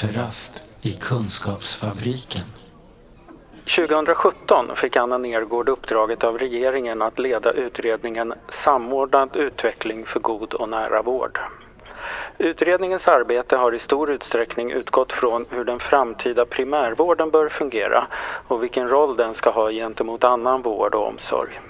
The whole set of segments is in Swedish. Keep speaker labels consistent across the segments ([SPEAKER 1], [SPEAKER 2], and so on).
[SPEAKER 1] Kafferast i Kunskapsfabriken.
[SPEAKER 2] 2017 fick Anna Nergård uppdraget av regeringen att leda utredningen Samordnad utveckling för god och nära vård. Utredningens arbete har i stor utsträckning utgått från hur den framtida primärvården bör fungera och vilken roll den ska ha gentemot annan vård och omsorg.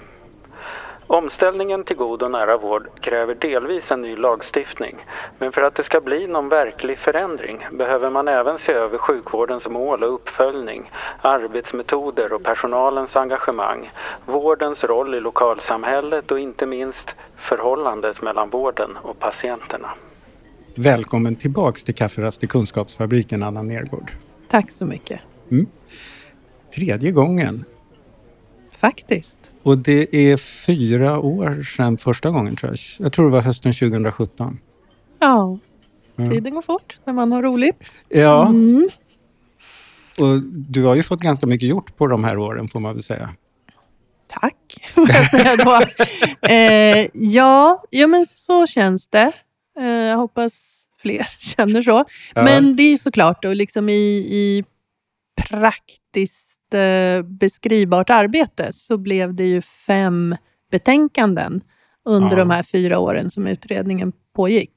[SPEAKER 2] Omställningen till god och nära vård kräver delvis en ny lagstiftning, men för att det ska bli någon verklig förändring behöver man även se över sjukvårdens mål och uppföljning, arbetsmetoder och personalens engagemang, vårdens roll i lokalsamhället och inte minst förhållandet mellan vården och patienterna.
[SPEAKER 3] Välkommen tillbaks till Kafferast i Kunskapsfabriken, Anna Nergård.
[SPEAKER 4] Tack så mycket.
[SPEAKER 3] Mm. Tredje gången.
[SPEAKER 4] Faktiskt.
[SPEAKER 3] Och det är fyra år sedan första gången tror jag. Jag tror det var hösten 2017.
[SPEAKER 4] Ja, tiden går fort när man har roligt.
[SPEAKER 3] Ja. Mm. Och du har ju fått ganska mycket gjort på de här åren får man väl säga.
[SPEAKER 4] Tack, får jag säga då. eh, ja, ja, men så känns det. Eh, jag hoppas fler känner så. Ja. Men det är såklart då, liksom i, i praktiskt beskrivbart arbete så blev det ju fem betänkanden under ja. de här fyra åren som utredningen pågick.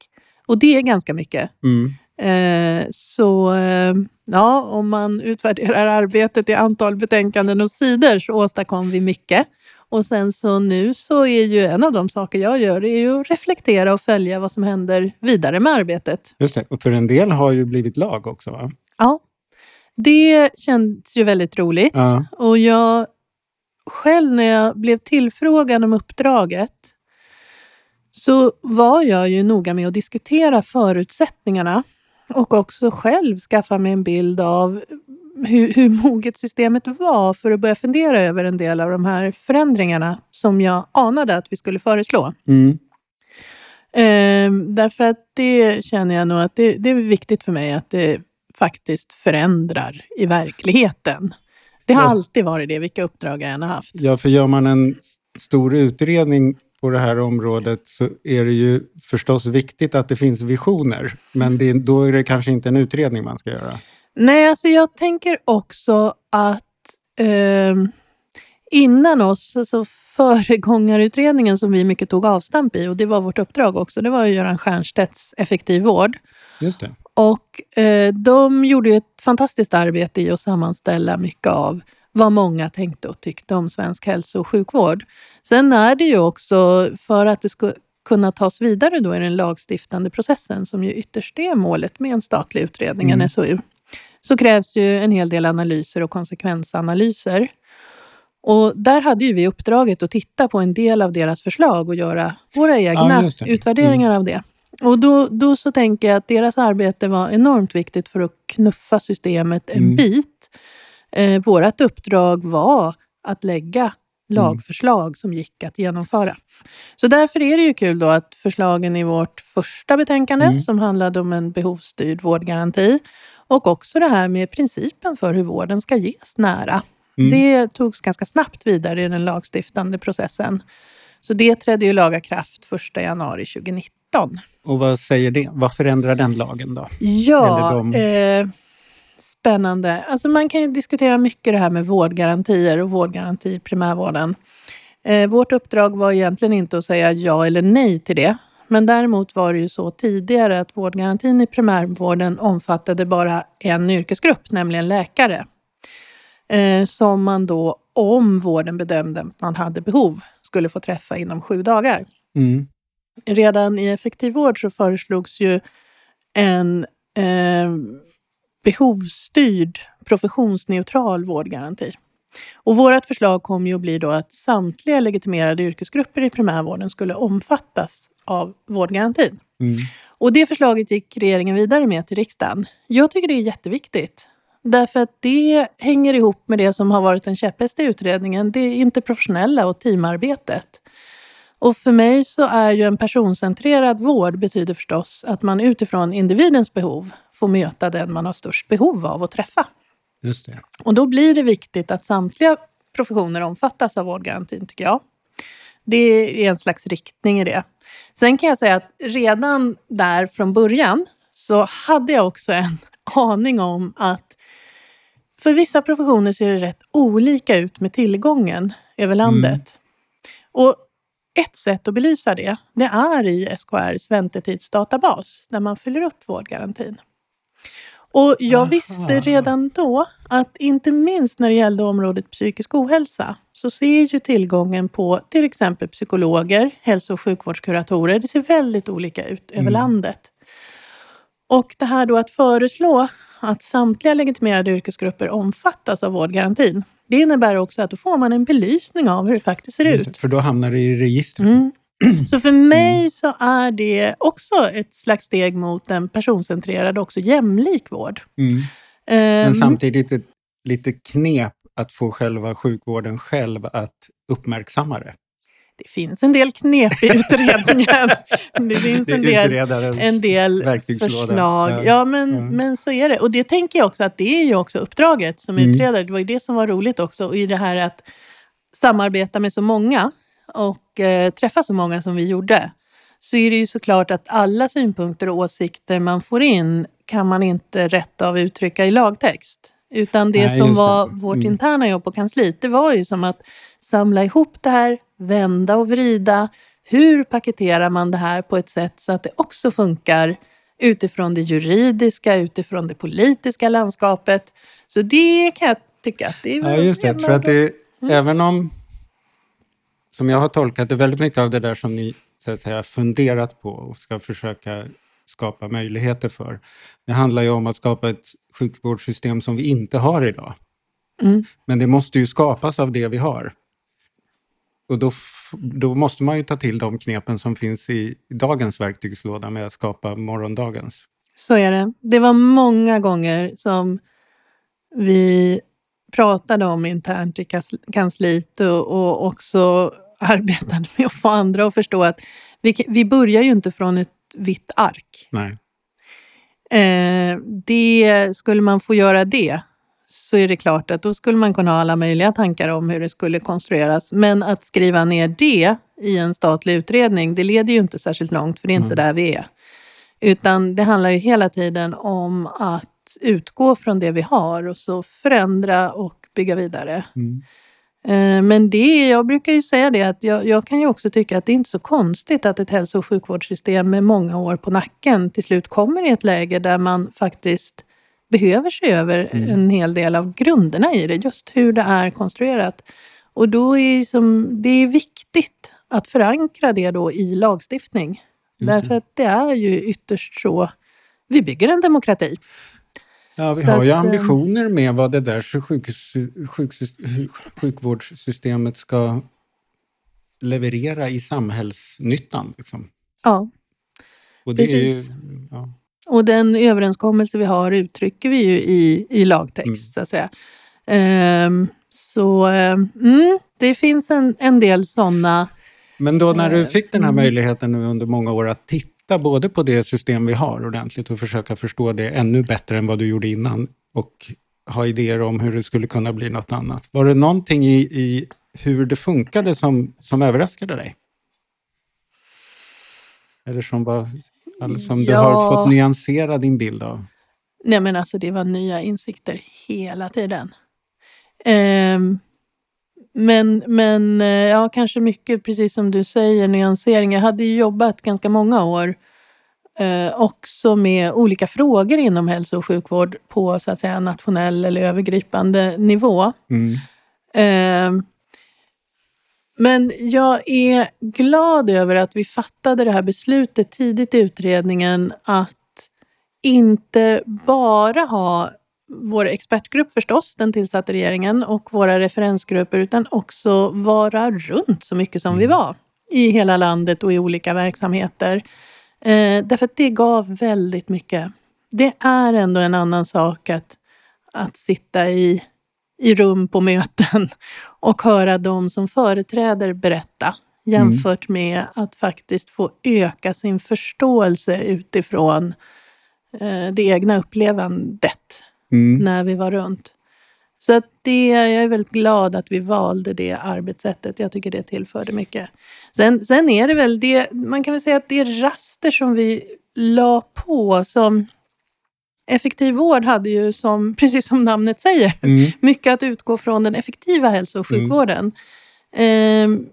[SPEAKER 4] Och det är ganska mycket. Mm. Eh, så eh, ja, om man utvärderar arbetet i antal betänkanden och sidor så åstadkom vi mycket. Och sen så nu så är ju en av de saker jag gör är ju att reflektera och följa vad som händer vidare med arbetet.
[SPEAKER 3] Just det, och för en del har ju blivit lag också va?
[SPEAKER 4] Ja, det känns ju väldigt roligt. Ja. Och jag själv när jag blev tillfrågad om uppdraget så var jag ju noga med att diskutera förutsättningarna och också själv skaffa mig en bild av hur, hur moget systemet var för att börja fundera över en del av de här förändringarna som jag anade att vi skulle föreslå. Mm. Ehm, därför att det känner jag nog att det, det, är viktigt för mig att det faktiskt förändrar i verkligheten. Det har ja. alltid varit det, vilka uppdrag jag än har haft.
[SPEAKER 3] Ja, för gör man en stor utredning på det här området så är det ju förstås viktigt att det finns visioner. Men det, då är det kanske inte en utredning man ska göra.
[SPEAKER 4] Nej, alltså jag tänker också att eh, innan oss, alltså föregångarutredningen som vi mycket tog avstamp i, och det var vårt uppdrag också, det var Göran Stiernstedts Effektiv vård.
[SPEAKER 3] Just det.
[SPEAKER 4] Och eh, de gjorde ett fantastiskt arbete i att sammanställa mycket av vad många tänkte och tyckte om svensk hälso och sjukvård. Sen är det ju också, för att det ska kunna tas vidare då i den lagstiftande processen, som ju ytterst är målet med en statlig utredning, mm. en SOU, så krävs ju en hel del analyser och konsekvensanalyser. Och där hade ju vi uppdraget att titta på en del av deras förslag och göra våra egna ja, utvärderingar mm. av det. Och då, då så tänker jag att deras arbete var enormt viktigt för att knuffa systemet en mm. bit. Eh, vårt uppdrag var att lägga mm. lagförslag mm. som gick att genomföra. Så därför är det ju kul då att förslagen i vårt första betänkande mm. som handlade om en behovsstyrd vårdgaranti och också det här med principen för hur vården ska ges nära. Mm. Det togs ganska snabbt vidare i den lagstiftande processen. Så det trädde ju laga kraft 1 januari 2019.
[SPEAKER 3] Och vad säger det? Vad förändrar den lagen då?
[SPEAKER 4] Ja, de... eh, spännande. Alltså man kan ju diskutera mycket det här med vårdgarantier och vårdgaranti i primärvården. Eh, vårt uppdrag var egentligen inte att säga ja eller nej till det. Men däremot var det ju så tidigare att vårdgarantin i primärvården omfattade bara en yrkesgrupp, nämligen läkare. Eh, som man då, om vården bedömde att man hade behov, skulle få träffa inom sju dagar. Mm. Redan i effektiv vård så föreslogs ju en eh, behovsstyrd professionsneutral vårdgaranti. Och vårt förslag kom ju att bli då att samtliga legitimerade yrkesgrupper i primärvården skulle omfattas av vårdgarantin. Mm. Och det förslaget gick regeringen vidare med till riksdagen. Jag tycker det är jätteviktigt. Därför att det hänger ihop med det som har varit en käpphäst i utredningen. Det interprofessionella och teamarbetet. Och för mig så är ju en personcentrerad vård betyder förstås att man utifrån individens behov får möta den man har störst behov av att träffa.
[SPEAKER 3] Just det.
[SPEAKER 4] Och då blir det viktigt att samtliga professioner omfattas av vårdgarantin, tycker jag. Det är en slags riktning i det. Sen kan jag säga att redan där från början så hade jag också en aning om att för vissa professioner ser det rätt olika ut med tillgången över landet. Och ett sätt att belysa det, det är i SKRs väntetidsdatabas där man fyller upp vårdgarantin. Och jag
[SPEAKER 3] Aha.
[SPEAKER 4] visste redan då att inte minst när det gällde området psykisk ohälsa så ser ju tillgången på till exempel psykologer, hälso och sjukvårdskuratorer, det ser väldigt olika ut över
[SPEAKER 3] Mm.
[SPEAKER 4] landet. Och det här då att föreslå att samtliga legitimerade yrkesgrupper omfattas av vårdgarantin, det innebär också att då får man en belysning av hur det faktiskt ser ut.
[SPEAKER 3] För då hamnar det i registret.
[SPEAKER 4] Mm. Så för mig så är det också ett slags steg mot en personcentrerad och också jämlik vård.
[SPEAKER 3] Mm. Men
[SPEAKER 4] Ehm,
[SPEAKER 3] samtidigt ett lite knep att få själva sjukvården själv att uppmärksamma det.
[SPEAKER 4] Det finns en del knep i utredningen. det finns en del, en del förslag.
[SPEAKER 3] Ja.
[SPEAKER 4] Ja, men,
[SPEAKER 3] Ja.
[SPEAKER 4] men så är det. Och det tänker jag också att det är ju också uppdraget som
[SPEAKER 3] Mm.
[SPEAKER 4] utredare. Det var ju det som var roligt också. Och i det här att samarbeta med så många och eh, träffa så många som vi gjorde. Så är det ju såklart att alla synpunkter och åsikter man får in kan man inte rätt av uttrycka i lagtext. Utan det
[SPEAKER 3] Nej,
[SPEAKER 4] som
[SPEAKER 3] just det.
[SPEAKER 4] var vårt
[SPEAKER 3] Mm.
[SPEAKER 4] interna jobb på kansliet, det var ju som att samla ihop det här, vända och vrida. Hur paketerar man det här på ett sätt så att det också funkar utifrån det juridiska, utifrån det politiska landskapet. Så det kan jag tycka att det är
[SPEAKER 3] Ja, just det. För att det, även om, som jag har tolkat det, väldigt mycket av det där som ni så att säga, funderat på och ska försöka skapa möjligheter för. Det handlar ju om att skapa ett sjukvårdssystem som vi inte har idag.
[SPEAKER 4] Mm.
[SPEAKER 3] Men det måste ju skapas av det vi har. Och då, då måste man ju ta till de knepen som finns i, dagens verktygslåda med att skapa morgondagens.
[SPEAKER 4] Så är det. Det var många gånger som vi pratade om internt i kansliet och, och också arbetade med att få andra att förstå att vi, vi börjar ju inte från ett vitt ark.
[SPEAKER 3] Nej.
[SPEAKER 4] Eh, det, skulle man få göra det så är det klart att då skulle man kunna ha alla möjliga tankar om hur det skulle konstrueras. Men att skriva ner det i en statlig utredning, det leder ju inte särskilt långt för det är inte där vi är. Utan det handlar ju hela tiden om att utgå från det vi har och så förändra och bygga vidare.
[SPEAKER 3] Mm.
[SPEAKER 4] Eh, Men det, jag brukar ju säga det att jag, jag kan ju också tycka att det är inte så konstigt att ett hälso och sjukvårdssystem med många år på nacken till slut kommer i ett läge där man faktiskt behöver se över en hel del av grunderna i det, just hur det är konstruerat. Och då är som, det är viktigt att förankra det då i lagstiftning.
[SPEAKER 3] Just
[SPEAKER 4] Därför att det är ju ytterst så vi bygger en demokrati.
[SPEAKER 3] Ja, vi
[SPEAKER 4] Så
[SPEAKER 3] har ju
[SPEAKER 4] att, eh,
[SPEAKER 3] ambitioner med vad det där sjukhus, sjukhus, sjukvårdssystemet ska leverera i samhällsnyttan. Liksom.
[SPEAKER 4] Ja.
[SPEAKER 3] Och det
[SPEAKER 4] Precis.
[SPEAKER 3] är ju, ja.
[SPEAKER 4] Och den överenskommelse vi har uttrycker vi ju i, i lagtext,
[SPEAKER 3] Mm.
[SPEAKER 4] så att säga. Ehm, så mm, det finns en, en del sådana.
[SPEAKER 3] Men då när du
[SPEAKER 4] Eh,
[SPEAKER 3] fick den här
[SPEAKER 4] mm.
[SPEAKER 3] möjligheten nu under många år att titta både på det system vi har ordentligt och försöka förstå det ännu bättre än vad du gjorde innan och ha idéer om hur det skulle kunna bli något annat. Var det någonting i, i hur det funkade som, som överraskade dig? Eller som, var, eller som du har
[SPEAKER 4] Ja.
[SPEAKER 3] fått nyansera din bild av?
[SPEAKER 4] Nej men alltså det var nya insikter hela tiden. Ehm, men, men eh, ja, kanske mycket precis som du säger, nyansering. Jag hade ju jobbat ganska många år eh, också med olika frågor inom hälso och sjukvård på så att säga nationell eller övergripande nivå.
[SPEAKER 3] Mm.
[SPEAKER 4] Ehm, Men jag är glad över att vi fattade det här beslutet tidigt i utredningen att inte bara ha vår expertgrupp förstås, den tillsatte regeringen, och våra referensgrupper, utan också vara runt så mycket som vi var i hela landet och i olika verksamheter. Eh, därför att det gav väldigt mycket. Det är ändå en annan sak att, att sitta i, i rum på möten och höra de som företräder berätta jämfört med att faktiskt få öka sin förståelse utifrån eh, det egna upplevandet
[SPEAKER 3] Mm.
[SPEAKER 4] när vi var runt. Så att det, jag är väldigt glad att vi valde det arbetssättet. Jag tycker det tillförde mycket. Sen, sen är det väl det, man kan väl säga att det är raster som vi la på som effektiv vård hade ju, som, precis som namnet säger,
[SPEAKER 3] Mm.
[SPEAKER 4] mycket att utgå från den effektiva hälso och sjukvården. Ehm,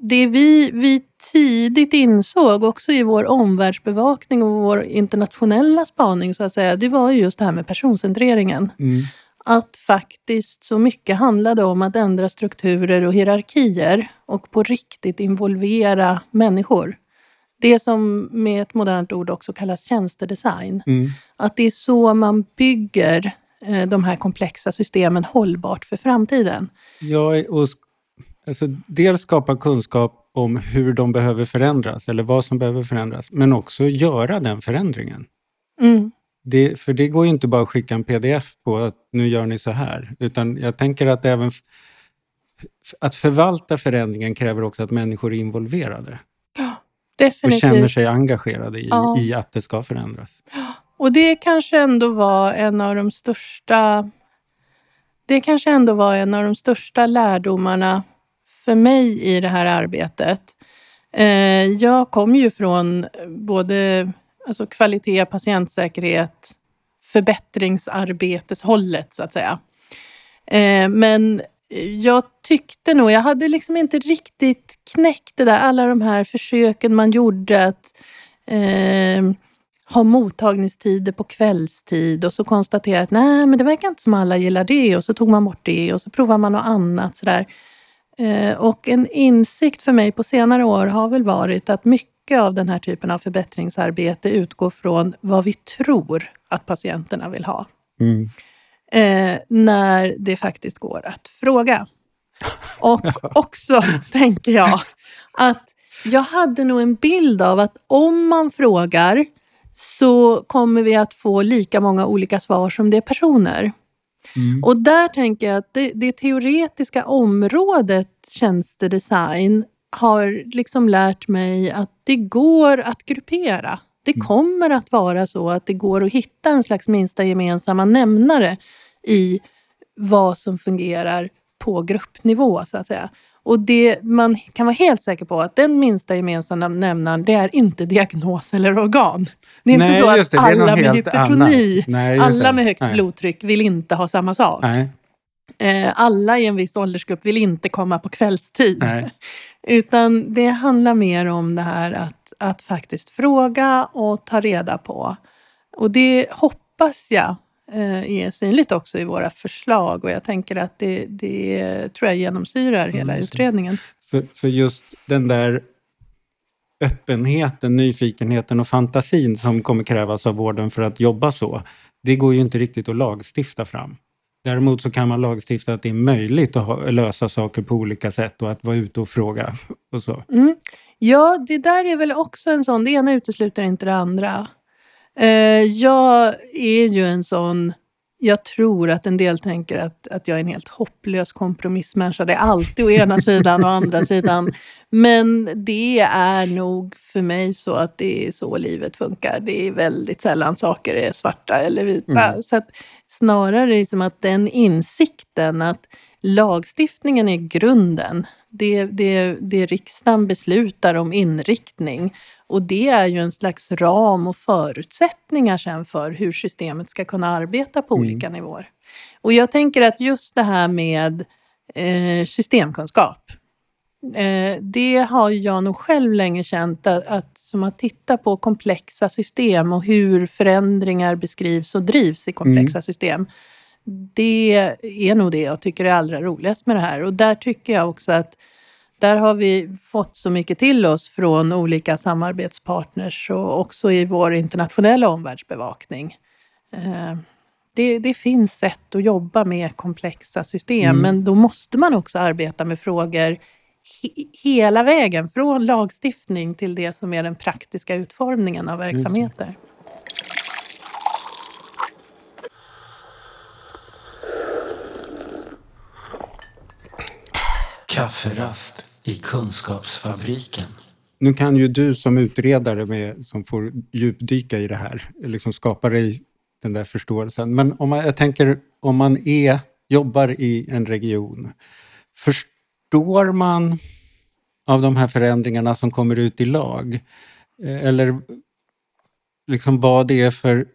[SPEAKER 4] det vi, vi tidigt insåg, också i vår omvärldsbevakning och vår internationella spaning, så att säga, det var ju just det här med personcentreringen.
[SPEAKER 3] Mm.
[SPEAKER 4] Att faktiskt så mycket handlade om att ändra strukturer och hierarkier och på riktigt involvera människor. Det som med ett modernt ord också kallas tjänstedesign.
[SPEAKER 3] Mm.
[SPEAKER 4] Att det är så man bygger eh, de här komplexa systemen hållbart för framtiden.
[SPEAKER 3] Ja, och alltså, dels skapa kunskap om hur de behöver förändras eller vad som behöver förändras, men också göra den förändringen.
[SPEAKER 4] Mm.
[SPEAKER 3] Det, för det går ju inte bara att skicka en pdf på att nu gör ni så här, utan jag tänker att även att förvalta förändringen kräver också att människor är involverade och
[SPEAKER 4] Definitivt.
[SPEAKER 3] känner sig engagerade i,
[SPEAKER 4] Ja.
[SPEAKER 3] i att det ska förändras.
[SPEAKER 4] Och det kanske ändå var en av de största det kanske ändå var en av de största lärdomarna för mig i det här arbetet. Eh, jag kom ju från både alltså kvalitet, patientsäkerhet, förbättringsarbeteshållet så att säga. Eh, men jag tyckte nog, jag hade liksom inte riktigt knäckt det där, alla de här försöken man gjorde att eh, ha mottagningstider på kvällstid och så konstatera att nej, men det verkar inte som alla gillar det och så tog man bort det och så provar man något annat. Sådär. Eh, och en insikt för mig på senare år har väl varit att mycket av den här typen av förbättringsarbete utgår från vad vi tror att patienterna vill ha.
[SPEAKER 3] Mm.
[SPEAKER 4] Eh, när det faktiskt går att fråga. Och också tänker jag att jag hade nog en bild av att om man frågar så kommer vi att få lika många olika svar som det är personer.
[SPEAKER 3] Mm.
[SPEAKER 4] Och där tänker jag att det, det teoretiska området tjänstedesign har liksom lärt mig att det går att gruppera. Det kommer att vara så att det går att hitta en slags minsta gemensamma nämnare i vad som fungerar på gruppnivå så att säga. Och det man kan vara helt säker på att den minsta gemensamma nämnaren det är inte diagnos eller organ. Det är
[SPEAKER 3] Nej,
[SPEAKER 4] inte så att
[SPEAKER 3] det,
[SPEAKER 4] alla med hypertoni.
[SPEAKER 3] Nej,
[SPEAKER 4] alla med högt
[SPEAKER 3] Nej.
[SPEAKER 4] blodtryck vill inte ha samma sak. Eh, alla i en viss åldersgrupp vill inte komma på kvällstid. Utan det handlar mer om det här att, att faktiskt fråga och ta reda på. Och det hoppas jag eh, är synligt också i våra förslag och jag tänker att det, det tror jag genomsyrar hela
[SPEAKER 3] Mm,
[SPEAKER 4] utredningen.
[SPEAKER 3] För, för just den där öppenheten, nyfikenheten och fantasin som kommer krävas av vården för att jobba så, det går ju inte riktigt att lagstifta fram. Däremot så kan man lagstifta att det är möjligt att ha, lösa saker på olika sätt och att vara ute och fråga och så.
[SPEAKER 4] Mm. Ja, det där är väl också en sån, det ena utesluter inte det andra. Eh, jag är ju en sån, jag tror att en del tänker att, att jag är en helt hopplös kompromissmänniska. Det är alltid å ena sidan och andra sidan. Men det är nog för mig så att det är så livet funkar. Det är väldigt sällan saker är svarta eller vita. Så att snarare liksom att den insikten att lagstiftningen är grunden. Det, det, det riksdagen beslutar om inriktning. Och det är ju en slags ram och förutsättningar sen för hur systemet ska kunna arbeta på olika nivåer. Och jag tänker att just det här med eh, systemkunskap. Eh, det har jag nog själv länge känt att, att som att titta på komplexa system och hur förändringar beskrivs och drivs i komplexa system. Det är nog det jag tycker är allra roligast med det här. Och där tycker jag också att där har vi fått så mycket till oss från olika samarbetspartners och också i vår internationella omvärldsbevakning. Eh, Det, det finns sätt att jobba med komplexa system, men då måste man också arbeta med frågor he- hela vägen, från lagstiftning till det som är den praktiska utformningen av verksamheter.
[SPEAKER 1] Kafferast i Kunskapsfabriken.
[SPEAKER 3] Nu kan ju du som utredare med, som får djupdyka i det här, liksom skapa dig den där förståelsen. Men om man, jag tänker om man är, jobbar i en region, förstår man av de här förändringarna som kommer ut i lag? Eh, Eller liksom vad det är för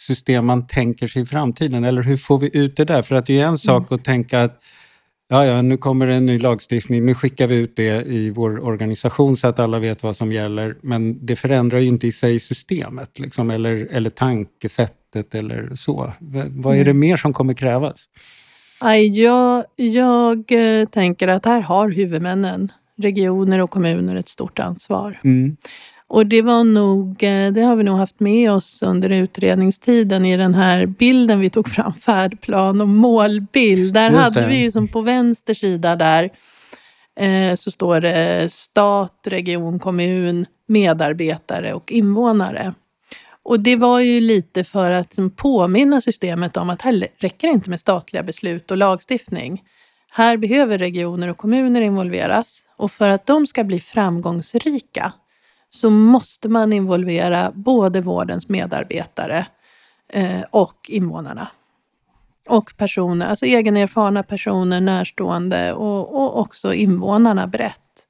[SPEAKER 3] system man tänker sig i framtiden? Eller hur får vi ut det där? För att det är en sak mm. att tänka att ja, ja, nu kommer det en ny lagstiftning, nu skickar vi ut det i vår organisation så att alla vet vad som gäller. Men det förändrar ju inte i sig systemet liksom, eller, eller tankesättet eller så. Vad är det mm. mer som kommer krävas?
[SPEAKER 4] Jag, jag eh, tänker att här har huvudmännen, regioner och kommuner ett stort ansvar. Mm. Och det var nog, eh, det har vi nog haft med oss under utredningstiden i den här bilden vi tog fram, färdplan och målbild. Där hade vi ju som på vänster sida där eh, så står det stat, region, kommun, medarbetare och invånare. Och det var ju lite för att påminna systemet om att här räcker det inte med statliga beslut och lagstiftning. Här behöver regioner och kommuner involveras och för att de ska bli framgångsrika så måste man involvera både vårdens medarbetare eh, och invånarna. Och personer, alltså egenerfarna personer, närstående och, och också invånarna brett.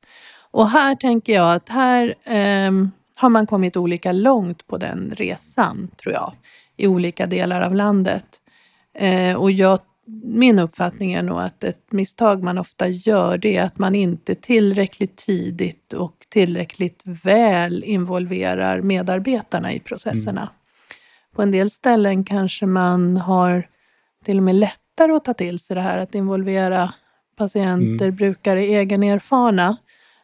[SPEAKER 4] Och här tänker jag att här eh, har man kommit olika långt på den resan, tror jag, i olika delar av landet. Eh, och jag min uppfattning är nog att ett misstag man ofta gör det är att man inte tillräckligt tidigt och tillräckligt väl involverar medarbetarna i processerna. Mm. På en del ställen kanske man har till och med lättare att ta till sig det här att involvera patienter, mm. brukare, egenerfarna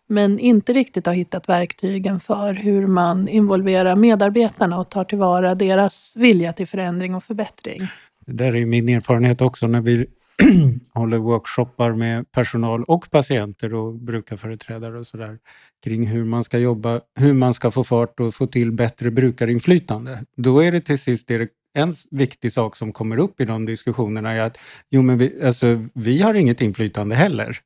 [SPEAKER 4] men inte riktigt har hittat verktygen för hur man involverar medarbetarna och tar tillvara deras vilja till förändring och förbättring.
[SPEAKER 3] Det där är min erfarenhet också när vi håller workshoppar med personal och patienter och brukarföreträdare och sådär kring hur man ska jobba, hur man ska få fart och få till bättre brukarinflytande. Då är det till sist det en viktig sak som kommer upp i de diskussionerna är att jo, men vi, alltså, vi har inget inflytande heller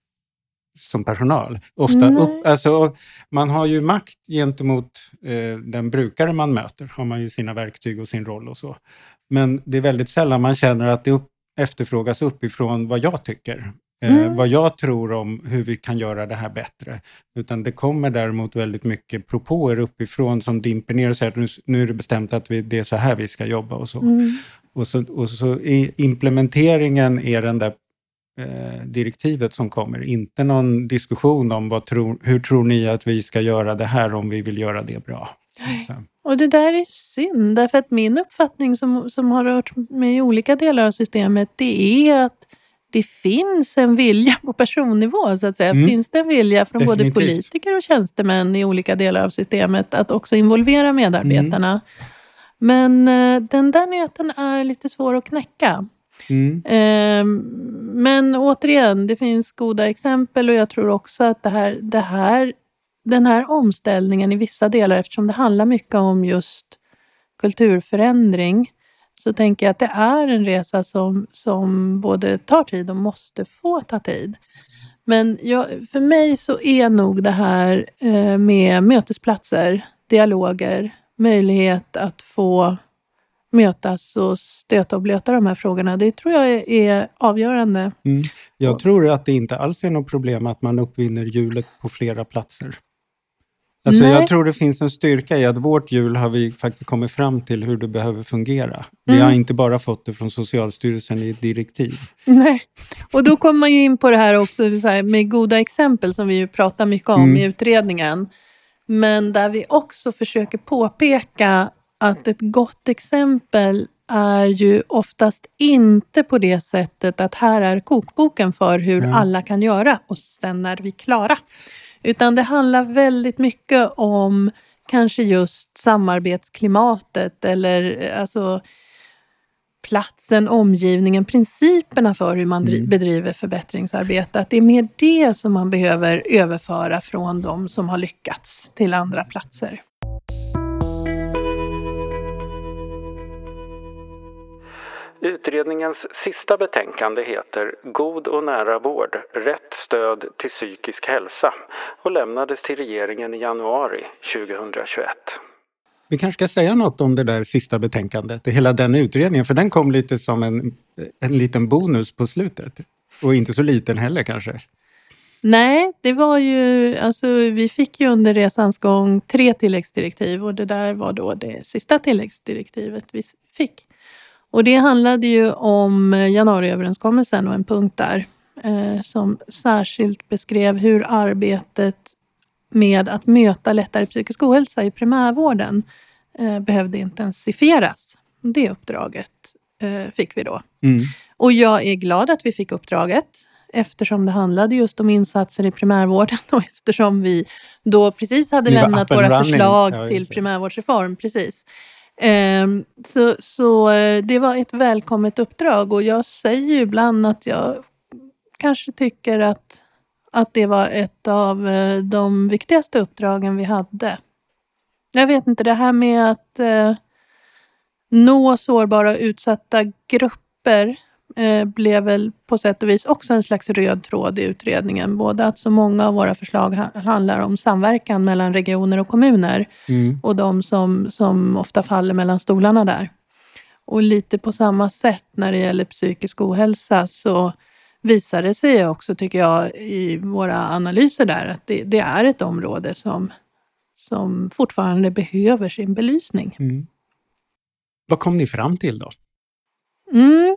[SPEAKER 3] som personal. Ofta upp, alltså, man har ju makt gentemot eh, den brukare man möter, har man ju sina verktyg och sin roll och så. Men det är väldigt sällan man känner att det upp, efterfrågas uppifrån vad jag tycker. Eh, mm. vad jag tror om hur vi kan göra det här bättre. Utan det kommer däremot väldigt mycket propåer uppifrån som dimper ner och säger att nu, nu är det bestämt att vi, det är så här vi ska jobba och så. Mm. Och så, och så implementeringen är den där eh, direktivet som kommer, inte någon diskussion om vad tro, hur tror ni att vi ska göra det här om vi vill göra det bra. Så.
[SPEAKER 4] Och det där är synd, därför att min uppfattning som, som har rört mig i olika delar av systemet, det är att det finns en vilja på personnivå, så att säga. Mm. Finns det en vilja från Definitivt. både politiker och tjänstemän i olika delar av systemet att också involvera medarbetarna? Mm. Men eh, den där nöten är lite svår att knäcka. Mm. Eh, men återigen, det finns goda exempel och jag tror också att det här, det här den här omställningen i vissa delar, eftersom det handlar mycket om just kulturförändring, så tänker jag att det är en resa som, som både tar tid och måste få ta tid. Men jag, för mig så är nog det här eh, med mötesplatser, dialoger, möjlighet att få mötas och stöta och blöta de här frågorna. Det tror jag är avgörande. Mm.
[SPEAKER 3] Jag tror att det inte alls är något problem att man uppvinner hjulet på flera platser. Alltså jag tror det finns en styrka i att vårt hjul har vi faktiskt kommit fram till hur det behöver fungera. Vi mm. har inte bara fått det från Socialstyrelsen i ett direktiv.
[SPEAKER 4] Nej, och då kommer man ju in på det här också här, med goda exempel som vi ju pratar mycket om mm. i utredningen. Men där vi också försöker påpeka att ett gott exempel är ju oftast inte på det sättet att här är kokboken för hur mm. alla kan göra och sen är vi klara. Utan det handlar väldigt mycket om kanske just samarbetsklimatet eller alltså platsen, omgivningen, principerna för hur man mm. bedriver förbättringsarbete. Att det är mer det som man behöver överföra från de som har lyckats till andra platser.
[SPEAKER 2] Utredningens sista betänkande heter God och nära vård, rätt stöd till psykisk hälsa och lämnades till regeringen i januari 2021.
[SPEAKER 3] Vi kanske ska säga något om det där sista betänkandet, hela den utredningen, för den kom lite som en, en liten bonus på slutet. Och inte så liten heller kanske.
[SPEAKER 4] Nej, det var ju, alltså vi fick ju under resans gång tre tilläggsdirektiv och det där var då det sista tilläggsdirektivet vi fick. Och det handlade ju om januariöverenskommelsen och en punkt där eh, som särskilt beskrev hur arbetet med att möta lättare psykisk ohälsa i primärvården eh, behövde intensifieras. Det uppdraget eh, fick vi då.
[SPEAKER 3] Mm.
[SPEAKER 4] Och jag är glad att vi fick uppdraget eftersom det handlade just om insatser i primärvården och eftersom vi då precis hade lämnat våra
[SPEAKER 3] running.
[SPEAKER 4] förslag till primärvårdsreform. Precis. Ehm, så så eh, det var ett välkommet uppdrag och jag säger ju ibland att jag kanske tycker att, att det var ett av eh, de viktigaste uppdragen vi hade. Jag vet inte, det här med att eh, nå sårbara och utsatta grupper eh, blev väl på sätt och vis också en slags röd tråd i utredningen. Både att så många av våra förslag ha- handlar om samverkan mellan regioner och kommuner
[SPEAKER 3] Mm.
[SPEAKER 4] och de som, som ofta faller mellan stolarna där. Och lite på samma sätt när det gäller psykisk ohälsa så visar det sig också, tycker jag, i våra analyser där att det, det är ett område som, som fortfarande behöver sin belysning.
[SPEAKER 3] Mm. Vad kom ni fram till då?
[SPEAKER 4] Mm.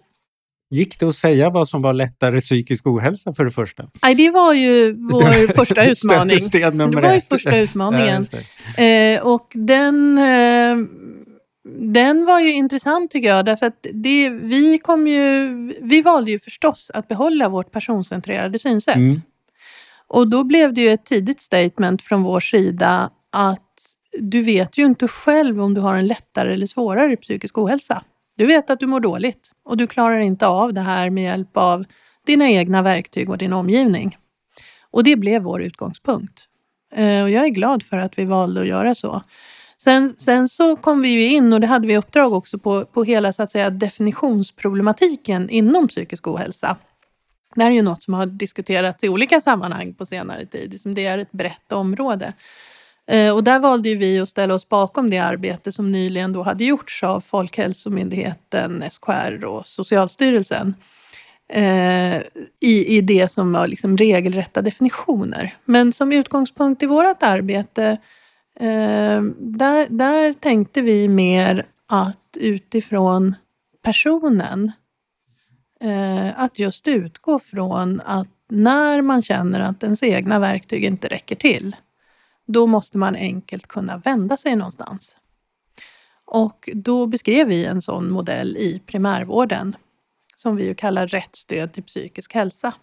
[SPEAKER 3] Gick det att säga vad som var lättare psykisk ohälsa för det första?
[SPEAKER 4] Nej, det var ju vår första utmaning. Det var ju första
[SPEAKER 3] Ja,
[SPEAKER 4] utmaningen.
[SPEAKER 3] det.
[SPEAKER 4] Eh, och den, eh, den var ju intressant tycker jag, därför att det, vi, kom ju, vi valde ju förstås att behålla vårt personcentrerade synsätt.
[SPEAKER 3] Mm.
[SPEAKER 4] Och då blev det ju ett tidigt statement från vår sida att du vet ju inte själv om du har en lättare eller svårare psykisk ohälsa. Du vet att du mår dåligt och du klarar inte av det här med hjälp av dina egna verktyg och din omgivning. Och det blev vår utgångspunkt. Eh, och jag är glad för att vi valde att göra så. Sen, sen så kom vi ju in och det hade vi uppdrag också på, på hela så att säga, definitionsproblematiken inom psykisk ohälsa. Det här är ju något som har diskuterats i olika sammanhang på senare tid. Liksom, det är ett brett område. Eh, och där valde ju vi att ställa oss bakom det arbete som nyligen då hade gjorts av Folkhälsomyndigheten, SKR och Socialstyrelsen. Eh, I, I det som var liksom regelrätta definitioner. Men som utgångspunkt i vårt arbete, eh, där, där tänkte vi mer att utifrån personen att just utgå från att när man känner att ens egna verktyg inte räcker till, då måste man enkelt kunna vända sig någonstans. Och då beskrev vi en sån modell i primärvården som vi ju kallar rätt stöd till psykisk hälsa.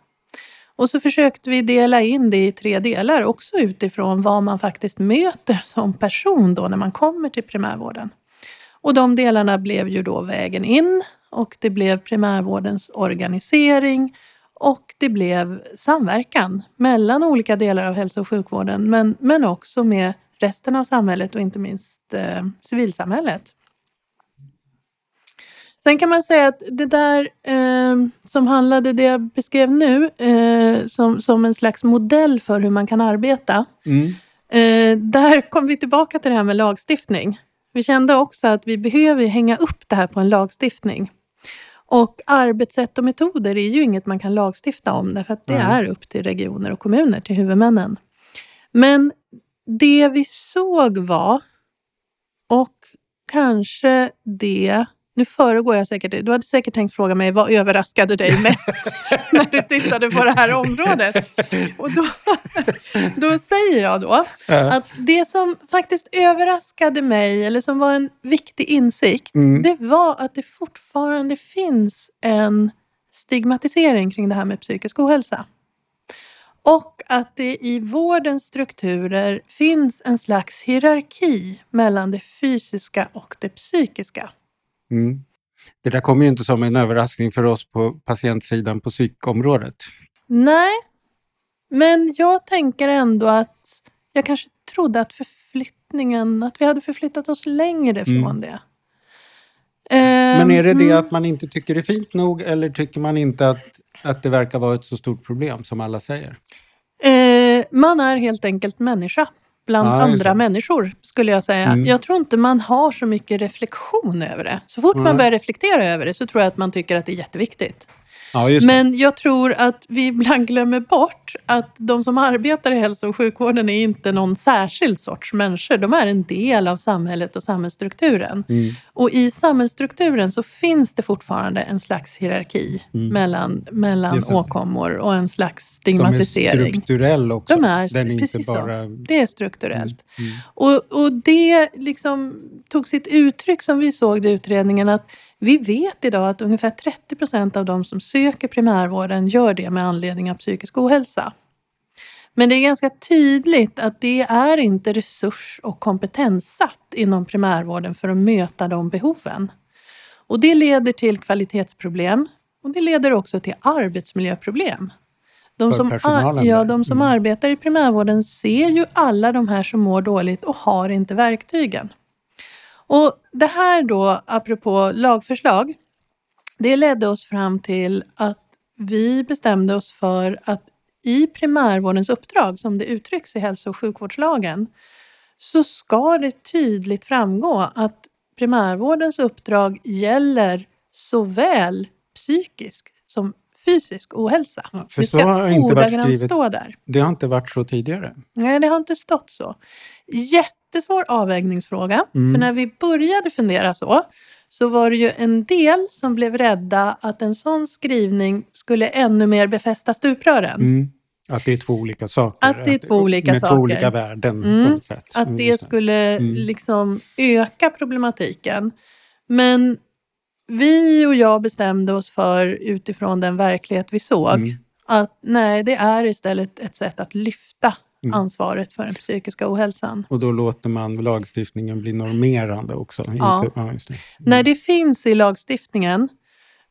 [SPEAKER 4] Och så försökte vi dela in det i tre delar också utifrån vad man faktiskt möter som person då när man kommer till primärvården. Och de delarna blev ju då vägen in och det blev primärvårdens organisering och det blev samverkan mellan olika delar av hälso och sjukvården men, men också med resten av samhället och inte minst eh, civilsamhället. Sen kan man säga att det där eh, som handlade, det jag beskrev nu, eh, som, som en slags modell för hur man kan arbeta.
[SPEAKER 3] Mm.
[SPEAKER 4] Eh, där kom vi tillbaka till det här med lagstiftning. Vi kände också att vi behöver hänga upp det här på en lagstiftning. Och arbetssätt och metoder är ju inget man kan lagstifta om därför att det
[SPEAKER 3] Nej.
[SPEAKER 4] är upp till regioner och kommuner, till huvudmännen. Men det vi såg var, och kanske det nu föregår jag säkert dig. Du hade säkert tänkt fråga mig vad överraskade dig mest när du tittade på det här området? Och då, då säger jag då att det som faktiskt överraskade mig, eller som var en viktig insikt,
[SPEAKER 3] Mm.
[SPEAKER 4] det var att det fortfarande finns en stigmatisering kring det här med psykisk ohälsa. Och att det i vårdens strukturer finns en slags hierarki mellan det fysiska och det psykiska.
[SPEAKER 3] Mm. Det där kommer ju inte som en överraskning för oss på patientsidan på psykområdet.
[SPEAKER 4] Nej, men jag tänker ändå att jag kanske trodde att förflyttningen, att vi hade förflyttat oss längre från
[SPEAKER 3] Mm.
[SPEAKER 4] det.
[SPEAKER 3] Men är det det
[SPEAKER 4] Mm.
[SPEAKER 3] att man inte tycker det är fint nog eller tycker man inte att, att det verkar vara ett så stort problem som alla säger?
[SPEAKER 4] Eh, man är helt enkelt människa bland
[SPEAKER 3] just
[SPEAKER 4] andra människor, skulle jag säga.
[SPEAKER 3] Mm.
[SPEAKER 4] Jag tror inte man har så mycket reflektion över det. Så fort
[SPEAKER 3] Nej.
[SPEAKER 4] man börjar reflektera över det så tror jag att man tycker att det är jätteviktigt.
[SPEAKER 3] Ja.
[SPEAKER 4] Men jag tror att vi ibland glömmer bort att de som arbetar i hälso och sjukvården är inte någon särskild sorts människor. De är en del av samhället och samhällsstrukturen.
[SPEAKER 3] Mm.
[SPEAKER 4] Och i samhällsstrukturen så finns det fortfarande en slags hierarki mellan, mellan
[SPEAKER 3] Mm. Är sant.
[SPEAKER 4] åkommor och en slags
[SPEAKER 3] De är
[SPEAKER 4] stigmatisering.
[SPEAKER 3] strukturell också.
[SPEAKER 4] De är,
[SPEAKER 3] Den är inte
[SPEAKER 4] precis
[SPEAKER 3] bara...
[SPEAKER 4] så. Det är strukturellt.
[SPEAKER 3] Mm.
[SPEAKER 4] Och, och det liksom tog sitt uttryck som vi såg det i utredningen att vi vet idag att ungefär 30 procent av de som söker primärvården gör det med anledning av psykisk ohälsa. Men det är ganska tydligt att det är inte resurs och kompetenssatt inom primärvården för att möta de behoven. Och det leder till kvalitetsproblem och det leder också till arbetsmiljöproblem. De
[SPEAKER 3] För
[SPEAKER 4] som, ar- ja, de som
[SPEAKER 3] Mm.
[SPEAKER 4] arbetar i primärvården ser ju alla de här som mår dåligt och har inte verktygen. Och det här då, apropå lagförslag, det ledde oss fram till att vi bestämde oss för att i primärvårdens uppdrag, som det uttrycks i hälso och sjukvårdslagen, så ska det tydligt framgå att primärvårdens uppdrag gäller såväl psykisk som fysisk ohälsa.
[SPEAKER 3] Ja, för
[SPEAKER 4] det
[SPEAKER 3] så
[SPEAKER 4] ska ordagrant stå där.
[SPEAKER 3] Det har inte varit så tidigare.
[SPEAKER 4] Nej, det har inte stått så. Jättesvår avvägningsfråga.
[SPEAKER 3] Mm.
[SPEAKER 4] För när vi började fundera så, så var det ju en del som blev rädda att en sån skrivning skulle ännu mer befästa stuprören.
[SPEAKER 3] Mm. Att det är två olika saker.
[SPEAKER 4] Att det är två olika
[SPEAKER 3] med
[SPEAKER 4] saker.
[SPEAKER 3] två olika värden
[SPEAKER 4] Mm.
[SPEAKER 3] på något sätt.
[SPEAKER 4] Att
[SPEAKER 3] Mm,
[SPEAKER 4] det skulle
[SPEAKER 3] Mm.
[SPEAKER 4] liksom öka problematiken. Men vi och jag bestämde oss för, utifrån den verklighet vi såg,
[SPEAKER 3] Mm.
[SPEAKER 4] att nej, det är istället ett sätt att lyfta
[SPEAKER 3] Mm.
[SPEAKER 4] ansvaret för den psykiska ohälsan.
[SPEAKER 3] Och då låter man lagstiftningen bli normerande också.
[SPEAKER 4] Ja.
[SPEAKER 3] Inte, ja det.
[SPEAKER 4] När det finns i lagstiftningen,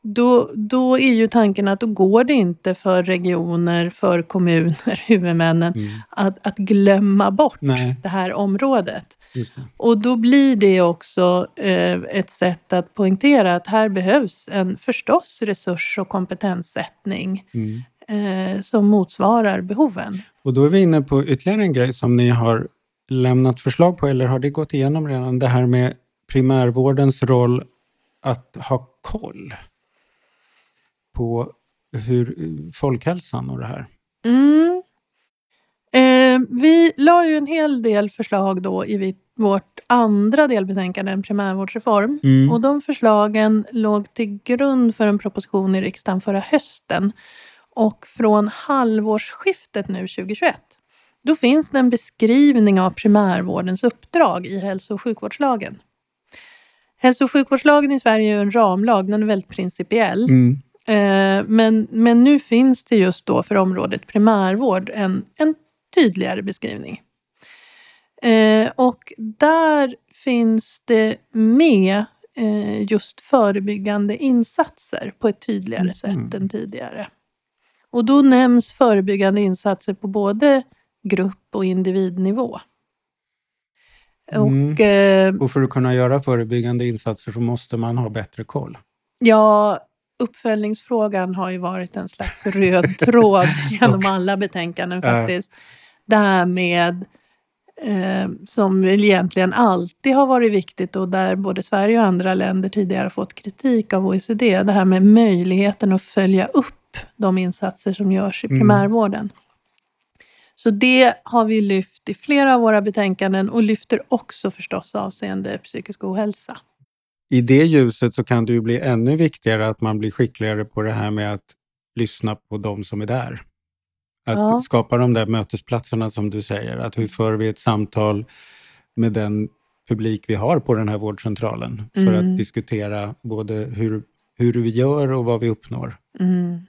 [SPEAKER 4] då, då är ju tanken att då går det inte för regioner, för kommuner, huvudmännen,
[SPEAKER 3] Mm.
[SPEAKER 4] att, att glömma bort
[SPEAKER 3] Nej.
[SPEAKER 4] det här området. Och då blir det också eh, ett sätt att poängtera att här behövs en förstås resurs och kompetenssättning
[SPEAKER 3] Mm.
[SPEAKER 4] eh, som motsvarar behoven.
[SPEAKER 3] Och då är vi inne på ytterligare en grej som ni har lämnat förslag på, eller har det gått igenom redan? Det här med primärvårdens roll att ha koll på hur folkhälsan och det här.
[SPEAKER 4] Mm. Eh, vi la ju en hel del förslag då i vårt andra delbetänkande, en primärvårdsreform.
[SPEAKER 3] Mm.
[SPEAKER 4] Och de förslagen låg till grund för en proposition i riksdagen förra hösten. Och från halvårsskiftet nu 2021, då finns det en beskrivning av primärvårdens uppdrag i hälso och sjukvårdslagen. Hälso och sjukvårdslagen i Sverige är en ramlag, den är väldigt principiell.
[SPEAKER 3] Mm.
[SPEAKER 4] Eh, Men, men nu finns det just då för området primärvård en, en tydligare beskrivning. Eh, och där finns det med eh, just förebyggande insatser på ett tydligare
[SPEAKER 3] Mm.
[SPEAKER 4] sätt än tidigare. Och då nämns förebyggande insatser på både grupp och individnivå.
[SPEAKER 3] Mm.
[SPEAKER 4] Och eh,
[SPEAKER 3] Och för att kunna göra förebyggande insatser så måste man ha bättre koll.
[SPEAKER 4] Ja, uppföljningsfrågan har ju varit en slags röd tråd genom alla betänkanden faktiskt. Det här med, eh, som egentligen alltid har varit viktigt och där både Sverige och andra länder tidigare har fått kritik av OECD, det här med möjligheten att följa upp de insatser som görs i
[SPEAKER 3] Mm.
[SPEAKER 4] primärvården. Så det har vi lyft i flera av våra betänkanden och lyfter också förstås avseende psykisk ohälsa.
[SPEAKER 3] I det ljuset så kan det ju bli ännu viktigare att man blir skickligare på det här med att lyssna på de som är där. Att
[SPEAKER 4] Ja.
[SPEAKER 3] skapa de där mötesplatserna som du säger. Att hur för vi ett samtal med den publik vi har på den här vårdcentralen för
[SPEAKER 4] Mm.
[SPEAKER 3] att diskutera både hur, hur vi gör och vad vi uppnår.
[SPEAKER 4] Mm.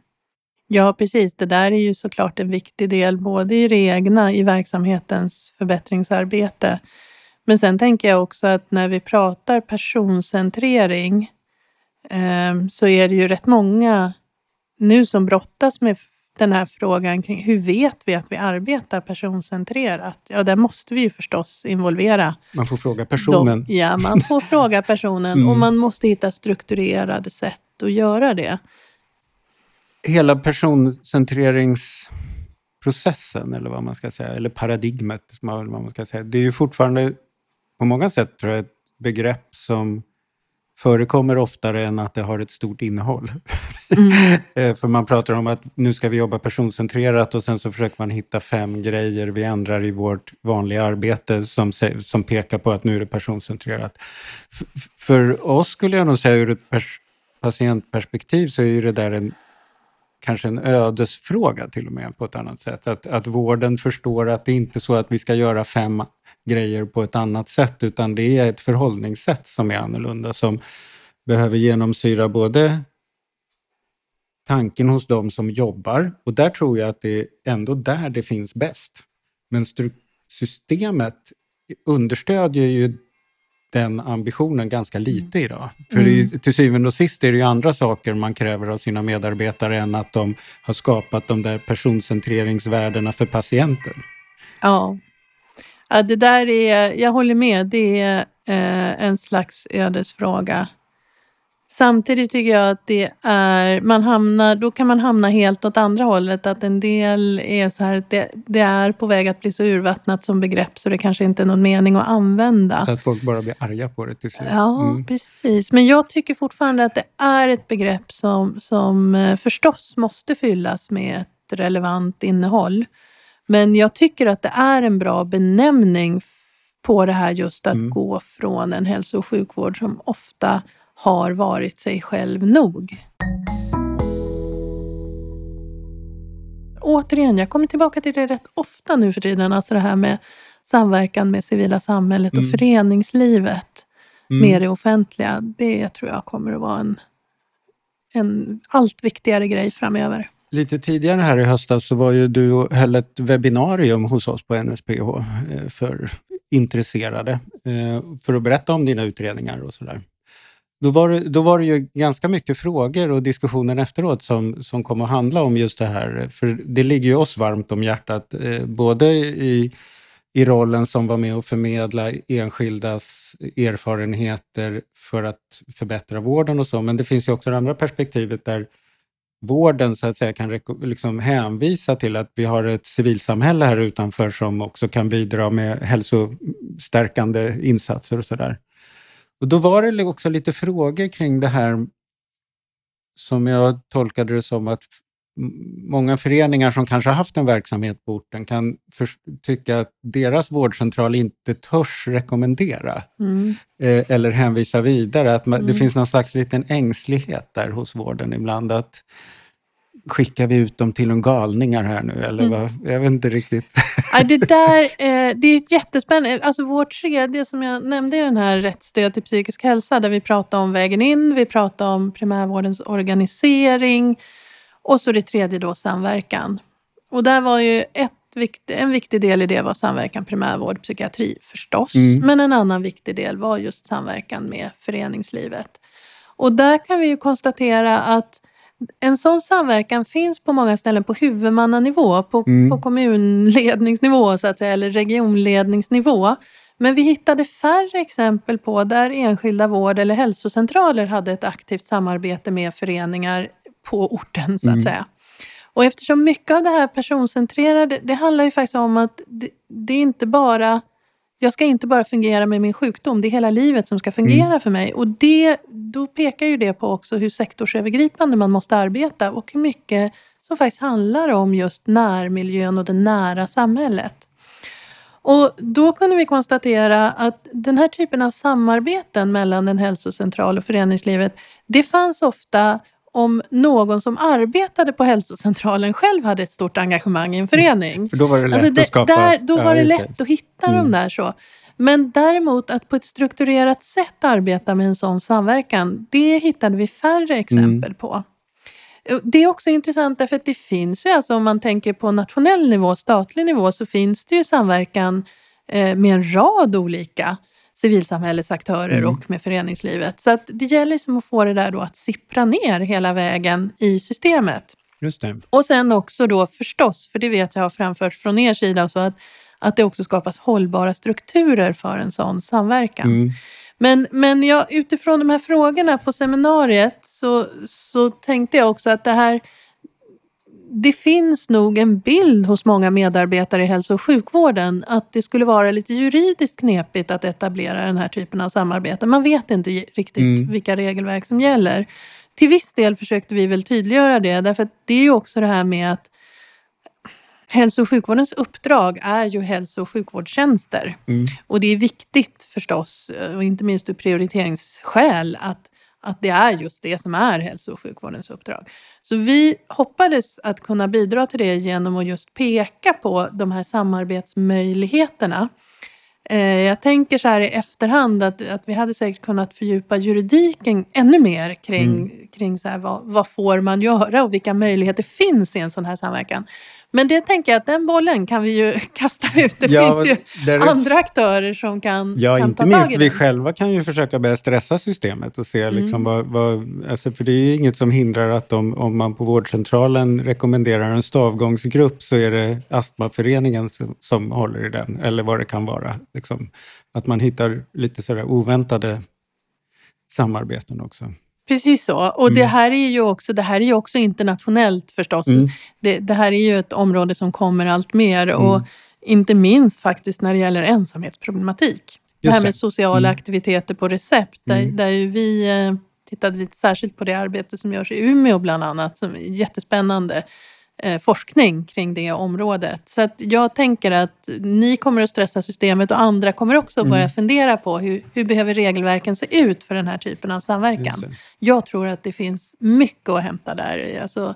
[SPEAKER 4] Ja, precis. Det där är ju såklart en viktig del både i det egna, i verksamhetens förbättringsarbete. Men sen tänker jag också att när vi pratar personcentrering eh, så är det ju rätt många nu som brottas med den här frågan kring hur vet vi att vi arbetar personcentrerat? Ja, där måste vi ju förstås involvera
[SPEAKER 3] Man får fråga personen.
[SPEAKER 4] de, ja, man får fråga personen och
[SPEAKER 3] Mm.
[SPEAKER 4] man måste hitta strukturerade sätt att göra det.
[SPEAKER 3] Hela personcentreringsprocessen, eller vad man ska säga, eller paradigmet, vad man ska säga, det är ju fortfarande på många sätt tror jag, ett begrepp som förekommer oftare än att det har ett stort innehåll. Mm. För man pratar om att nu ska vi jobba personcentrerat och sen så försöker man hitta fem grejer vi ändrar i vårt vanliga arbete som, som pekar på att nu är det personcentrerat. F för oss skulle jag nog säga ur ett patientperspektiv så är ju det där en kanske en ödesfråga till och med på ett annat sätt. Att, att vården förstår att det inte är så att vi ska göra fem grejer på ett annat sätt utan det är ett förhållningssätt som är annorlunda som behöver genomsyra både tanken hos de som jobbar och där tror jag att det är ändå där det finns bäst. Men systemet understödjer ju den ambitionen ganska mm. lite idag. För mm. till syvende och sist är det ju andra saker man kräver av sina medarbetare än att de har skapat de där personcentreringsvärdena för patienten.
[SPEAKER 4] Ja. ja, det där är, jag håller med, det är eh, en slags ödesfråga. Samtidigt tycker jag att det är, man hamnar, då kan man hamna helt åt andra hållet. Att en del är så här, det, det är på väg att bli så urvattnat som begrepp så det kanske inte är någon mening att använda.
[SPEAKER 3] Så att folk bara blir arga på det till slut.
[SPEAKER 4] Ja, mm. precis. Men jag tycker fortfarande att det är ett begrepp som, som eh, förstås måste fyllas med ett relevant innehåll. Men jag tycker att det är en bra benämning på det här just att mm. gå från en hälso och sjukvård som ofta har varit sig själv nog. Återigen, jag kommer tillbaka till det rätt ofta nu för tiden, alltså det här med samverkan med civila samhället och mm. föreningslivet mm. med det offentliga. Det tror jag kommer att vara en, en allt viktigare grej framöver.
[SPEAKER 3] Lite tidigare här i höstas så var ju du och höll ett webbinarium hos oss på NSPH eh, för intresserade eh, för att berätta om dina utredningar och sådär. Då var, det, då var det ju ganska mycket frågor och diskussioner efteråt som, som kom att handla om just det här. För det ligger ju oss varmt om hjärtat, eh, både i, i rollen som var med och förmedla enskildas erfarenheter för att förbättra vården och så, men det finns ju också det andra perspektivet där vården så att säga kan liksom hänvisa till att vi har ett civilsamhälle här utanför som också kan bidra med hälsostärkande insatser och sådär. Och då var det också lite frågor kring det här som jag tolkade det som att många föreningar som kanske har haft en verksamhet på orten kan tycka att deras vårdcentral inte törs rekommendera mm. eh, eller hänvisa vidare. Att man, mm. Det finns någon slags liten ängslighet där hos vården ibland. att skickar vi ut dem till de galningar här nu? Eller mm. vad? Jag vet inte riktigt.
[SPEAKER 4] Ja, det där eh, det är jättespännande. Alltså vårt tredje som jag nämnde i den här rättsstöd till psykisk hälsa där vi pratar om vägen in, vi pratar om primärvårdens organisering och så det tredje då samverkan. Och där var ju ett en viktig del i det var samverkan primärvård, psykiatri förstås. Mm. Men en annan viktig del var just samverkan med föreningslivet. Och där kan vi ju konstatera att en sån samverkan finns på många ställen på huvudmannanivå, på, mm. på kommunledningsnivå så att säga, eller regionledningsnivå. Men vi hittade färre exempel på där enskilda vård eller hälsocentraler hade ett aktivt samarbete med föreningar på orten så att mm. säga. Och eftersom mycket av det här personcentrerade, det handlar ju faktiskt om att det, det är inte bara jag ska inte bara fungera med min sjukdom, det är hela livet som ska fungera mm. för mig. Och det, då pekar ju det på också hur sektorsövergripande man måste arbeta och hur mycket som faktiskt handlar om just närmiljön och det nära samhället. Och då kunde vi konstatera att den här typen av samarbeten mellan en hälsocentral och föreningslivet, det fanns ofta om någon som arbetade på hälsocentralen själv hade ett stort engagemang i en förening.
[SPEAKER 3] För då var det lätt alltså det, att skapa...
[SPEAKER 4] Där, då var det lätt att hitta mm. dem där. så. Men däremot att på ett strukturerat sätt arbeta med en sån samverkan, det hittade vi färre exempel mm. på. Det är också intressant därför att det finns ju, alltså om man tänker på nationell nivå, statlig nivå, så finns det ju samverkan eh, med en rad olika civilsamhällesaktörer mm. och med föreningslivet. Så det gäller liksom att få det där då att sippra ner hela vägen i systemet.
[SPEAKER 3] Just det.
[SPEAKER 4] Och sen också då förstås, för det vet jag har framförts från er sida, så att, att det också skapas hållbara strukturer för en sån samverkan. Mm. Men, men jag, utifrån de här frågorna på seminariet så, så tänkte jag också att det här det finns nog en bild hos många medarbetare i hälso och sjukvården att det skulle vara lite juridiskt knepigt att etablera den här typen av samarbete. Man vet inte riktigt mm. vilka regelverk som gäller. Till viss del försökte vi väl tydliggöra det, därför att det är ju också det här med att hälso och sjukvårdens uppdrag är ju hälso och sjukvårdstjänster. Mm. Och det är viktigt förstås, och inte minst ur prioriteringsskäl, att att det är just det som är hälso och sjukvårdens uppdrag. Så vi hoppades att kunna bidra till det genom att just peka på de här samarbetsmöjligheterna. Eh, jag tänker så här i efterhand att, att vi hade säkert kunnat fördjupa juridiken ännu mer kring, mm. kring så här, vad, vad får man göra och vilka möjligheter finns i en sån här samverkan. Men det tänker jag att den bollen kan vi ju kasta ut. Det ja, finns ju är... andra aktörer som kan,
[SPEAKER 3] ja,
[SPEAKER 4] kan
[SPEAKER 3] inte ta minst tag i vi själva kan ju försöka börja stressa systemet och se mm. liksom vad, vad, alltså för det är ju inget som hindrar att om, om man på vårdcentralen rekommenderar en stavgångsgrupp så är det Astmaföreningen som, som håller i den, eller vad det kan vara. Liksom, att man hittar lite sådär oväntade samarbeten också.
[SPEAKER 4] Precis så. Och mm. det, här är ju också, det här är ju också internationellt förstås. Mm. Det, det, här är ju ett område som kommer allt mer mm. och inte minst faktiskt när det gäller ensamhetsproblematik. Just det här med sociala mm. aktiviteter på recept, där, mm. där ju vi eh, tittade lite särskilt på det arbete som görs i Umeå bland annat, som är jättespännande forskning kring det området. Så att jag tänker att ni kommer att stressa systemet och andra kommer också mm. börja fundera på hur, hur behöver regelverken se ut för den här typen av samverkan. Jag tror att det finns mycket att hämta där. Alltså,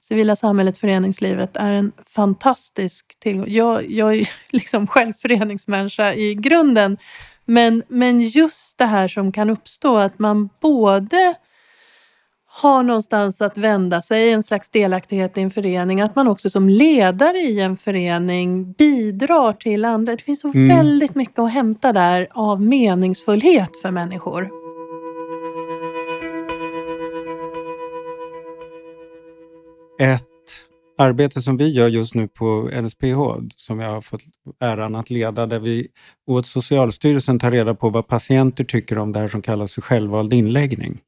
[SPEAKER 4] civila samhället, föreningslivet är en fantastisk tillgång. Jag, jag är liksom själv föreningsmänniska i grunden. Men, men just det här som kan uppstå, att man både har någonstans att vända sig, en slags delaktighet i en förening. Att man också som ledare i en förening bidrar till andra. Det finns så mm. väldigt mycket att hämta där av meningsfullhet för människor.
[SPEAKER 3] Ett arbete som vi gör just nu på NSPH, som jag har fått äran att leda, där vi åt Socialstyrelsen tar reda på vad patienter tycker om det här som kallas för självvald inläggning.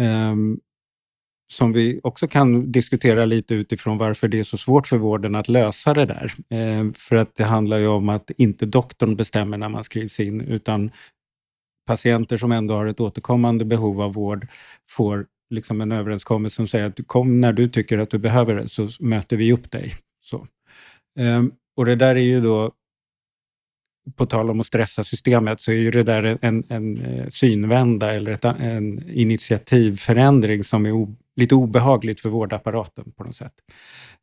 [SPEAKER 3] Ehm, som vi också kan diskutera lite utifrån varför det är så svårt för vården att lösa det där. Eh, för att det handlar ju om att inte doktorn bestämmer när man skrivs in, utan patienter som ändå har ett återkommande behov av vård får liksom en överenskommelse som säger att kom när du tycker att du behöver det, så möter vi upp dig. Så. Eh, och det där är ju då på tal om att stressa systemet, så är ju det där en, en eh, synvända eller ett, en initiativförändring som är o, lite obehagligt för vårdapparaten på något sätt.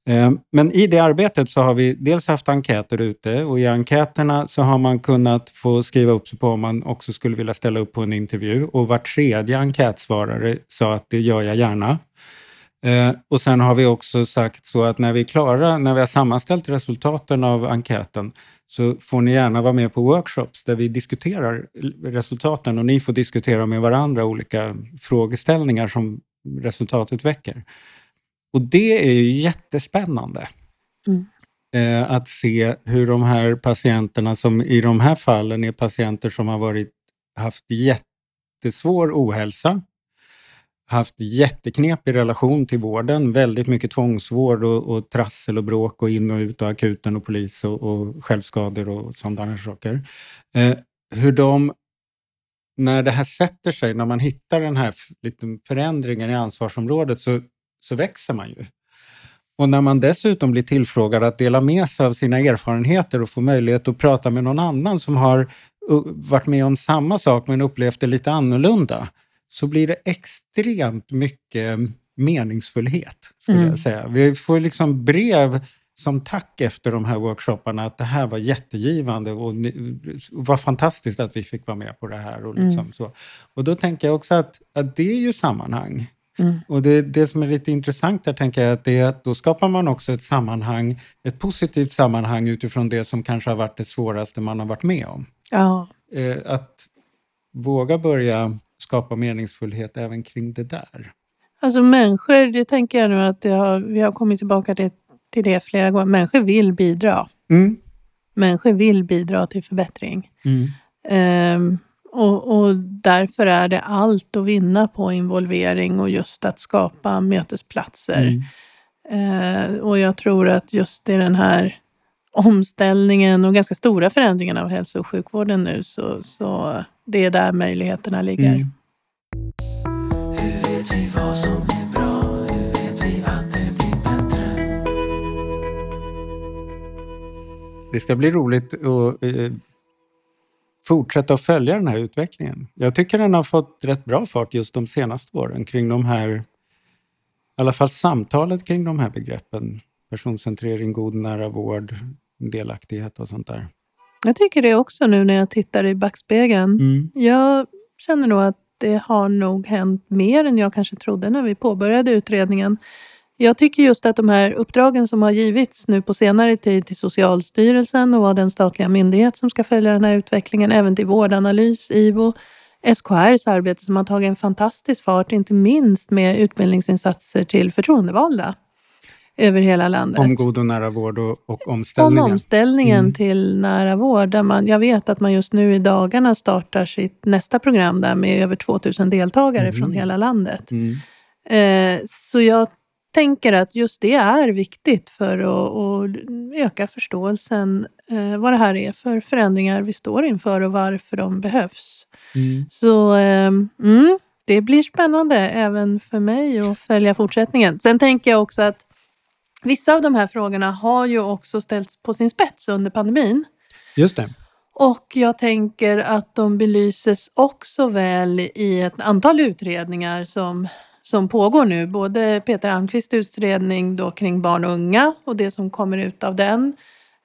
[SPEAKER 3] Eh, men i det arbetet så har vi dels haft enkäter ute och i enkäterna så har man kunnat få skriva upp sig på om man också skulle vilja ställa upp på en intervju och var tredje enkätsvarare sa att det gör jag gärna. Eh, och sen har vi också sagt så att när vi är klara, när vi har sammanställt resultaten av enkäten, så får ni gärna vara med på workshops där vi diskuterar resultaten och ni får diskutera med varandra olika frågeställningar som resultatet väcker. Och det är ju jättespännande. Mm. Eh, att se hur de här patienterna, som i de här fallen är patienter som har varit, haft jättesvår ohälsa, haft jätteknepig relation till vården, väldigt mycket tvångsvård och, och trassel och bråk och in och ut och akuten och polis och, och självskador och sådana saker. Eh, hur de, när det här sätter sig, när man hittar den här lite förändringen i ansvarsområdet så, så växer man ju. Och när man dessutom blir tillfrågad att dela med sig av sina erfarenheter och få möjlighet att prata med någon annan som har uh, varit med om samma sak men upplevt det lite annorlunda, så blir det extremt mycket meningsfullhet. Skulle mm. jag säga. Vi får liksom brev som tack efter de här workshopparna att det här var jättegivande och vad fantastiskt att vi fick vara med på det här. Och, liksom mm. så. och då tänker jag också att, att det är ju sammanhang. Mm. Och det, det som är lite intressant där tänker jag att det är att då skapar man också ett sammanhang, ett positivt sammanhang utifrån det som kanske har varit det svåraste man har varit med om.
[SPEAKER 4] Ja.
[SPEAKER 3] Eh, att våga börja skapa meningsfullhet även kring det där?
[SPEAKER 4] Alltså människor, det tänker jag nu att har, vi har kommit tillbaka till, till det flera gånger. Människor vill bidra. Mm. Människor vill bidra till förbättring. Mm. Um, och, och, därför är det allt att vinna på involvering och just att skapa mötesplatser. Mm. Eh, och jag tror att just i den här omställningen och ganska stora förändringen av hälso och sjukvården nu så, så det är där möjligheterna ligger.
[SPEAKER 1] Det blir bättre?
[SPEAKER 3] Det ska bli roligt att eh, fortsätta att följa den här utvecklingen. Jag tycker den har fått rätt bra fart just de senaste åren kring de här, i alla fall samtalet kring de här begreppen. Personcentrering, god nära vård, delaktighet och sånt där.
[SPEAKER 4] Jag tycker det också nu när jag tittar i backspegeln.
[SPEAKER 3] Mm.
[SPEAKER 4] Jag känner nog att det har nog hänt mer än jag kanske trodde när vi påbörjade utredningen. Jag tycker just att de här uppdragen som har givits nu på senare tid till Socialstyrelsen och vara den statliga myndighet som ska följa den här utvecklingen, även till Vårdanalys, IVO, SKRs arbete som har tagit en fantastisk fart, inte minst med utbildningsinsatser till förtroendevalda över hela landet.
[SPEAKER 3] Om god och nära vård och, och
[SPEAKER 4] Om
[SPEAKER 3] omställningen.
[SPEAKER 4] omställningen
[SPEAKER 3] Mm.
[SPEAKER 4] till nära vård. Där man, jag vet att man just nu i dagarna startar sitt nästa program där med över 2000 deltagare
[SPEAKER 3] Mhm.
[SPEAKER 4] från hela landet.
[SPEAKER 3] Mm.
[SPEAKER 4] Eh, så jag tänker att just det är viktigt för att, att öka förståelsen eh, vad det här är för förändringar vi står inför och varför de behövs.
[SPEAKER 3] Mm.
[SPEAKER 4] Så eh, mm, det blir spännande även för mig att följa fortsättningen. Sen tänker jag också att vissa av de här frågorna har ju också ställts på sin spets under pandemin.
[SPEAKER 3] Just det.
[SPEAKER 4] Och jag tänker att de belyses också väl i ett antal utredningar som, som pågår nu. Både Peter Almqvists utredning då kring barn och unga och det som kommer ut av den.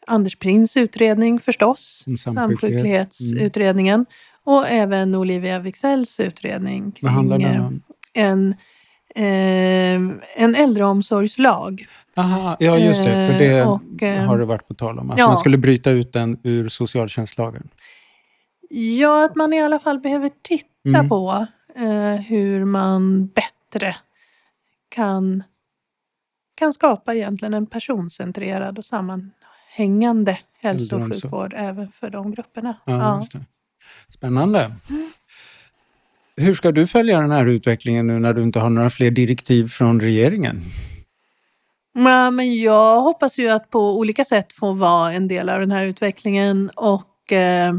[SPEAKER 4] Anders Prins utredning förstås,
[SPEAKER 3] Mm, samsjuklighet.
[SPEAKER 4] samsjuklighetsutredningen. Och även Olivia Wigzells utredning
[SPEAKER 3] Vad handlar den
[SPEAKER 4] eh,
[SPEAKER 3] om?
[SPEAKER 4] en, eh, en äldreomsorgslag.
[SPEAKER 3] Aha, ja, just det. För det
[SPEAKER 4] Eh, och, eh,
[SPEAKER 3] har det varit på tal om. Att
[SPEAKER 4] ja.
[SPEAKER 3] man skulle bryta ut den ur socialtjänstlagen.
[SPEAKER 4] Ja, att man i alla fall behöver titta
[SPEAKER 3] Mm.
[SPEAKER 4] på eh, hur man bättre kan, kan skapa egentligen en personcentrerad och sammanhängande hälso och sjukvård även för de grupperna.
[SPEAKER 3] Ja,
[SPEAKER 4] Ja.
[SPEAKER 3] Just det. Hur ska du följa den här utvecklingen nu när du inte har några fler direktiv från regeringen?
[SPEAKER 4] Ja, men jag hoppas ju att på olika sätt få vara en del av den här utvecklingen och eh,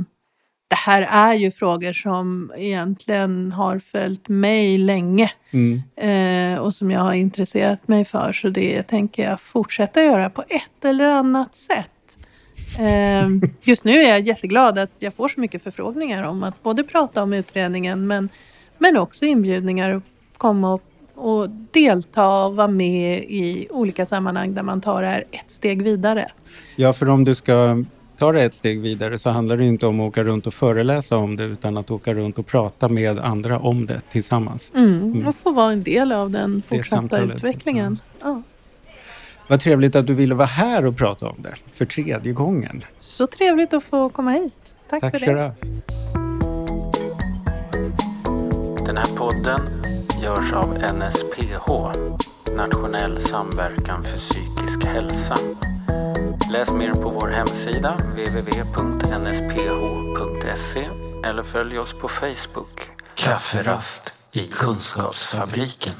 [SPEAKER 4] det här är ju frågor som egentligen har följt mig länge.
[SPEAKER 3] Mm.
[SPEAKER 4] eh, och som jag har intresserat mig för. Så det tänker jag fortsätta göra på ett eller annat sätt. Eh, just nu är jag jätteglad att jag får så mycket förfrågningar om att både prata om utredningen men, men också inbjudningar att komma och, och delta och vara med i olika sammanhang där man tar det här ett steg vidare.
[SPEAKER 3] Ja, för om du ska ta det ett steg vidare så handlar det inte om att åka runt och föreläsa om det utan att åka runt och prata med andra om det tillsammans.
[SPEAKER 4] Mm, Och få vara en del av den fortsatta utvecklingen. Ja.
[SPEAKER 3] Vad trevligt att du ville vara här och prata om det för tredje gången.
[SPEAKER 4] Så trevligt att få komma hit. Tack,
[SPEAKER 3] Tack
[SPEAKER 4] för det.
[SPEAKER 3] du.
[SPEAKER 2] Den här podden görs av NSPH, Nationell samverkan för psykisk hälsa. Läs mer på vår hemsida www.nsph.se eller följ oss på Facebook.
[SPEAKER 1] Kafferast i Kunskapsfabriken.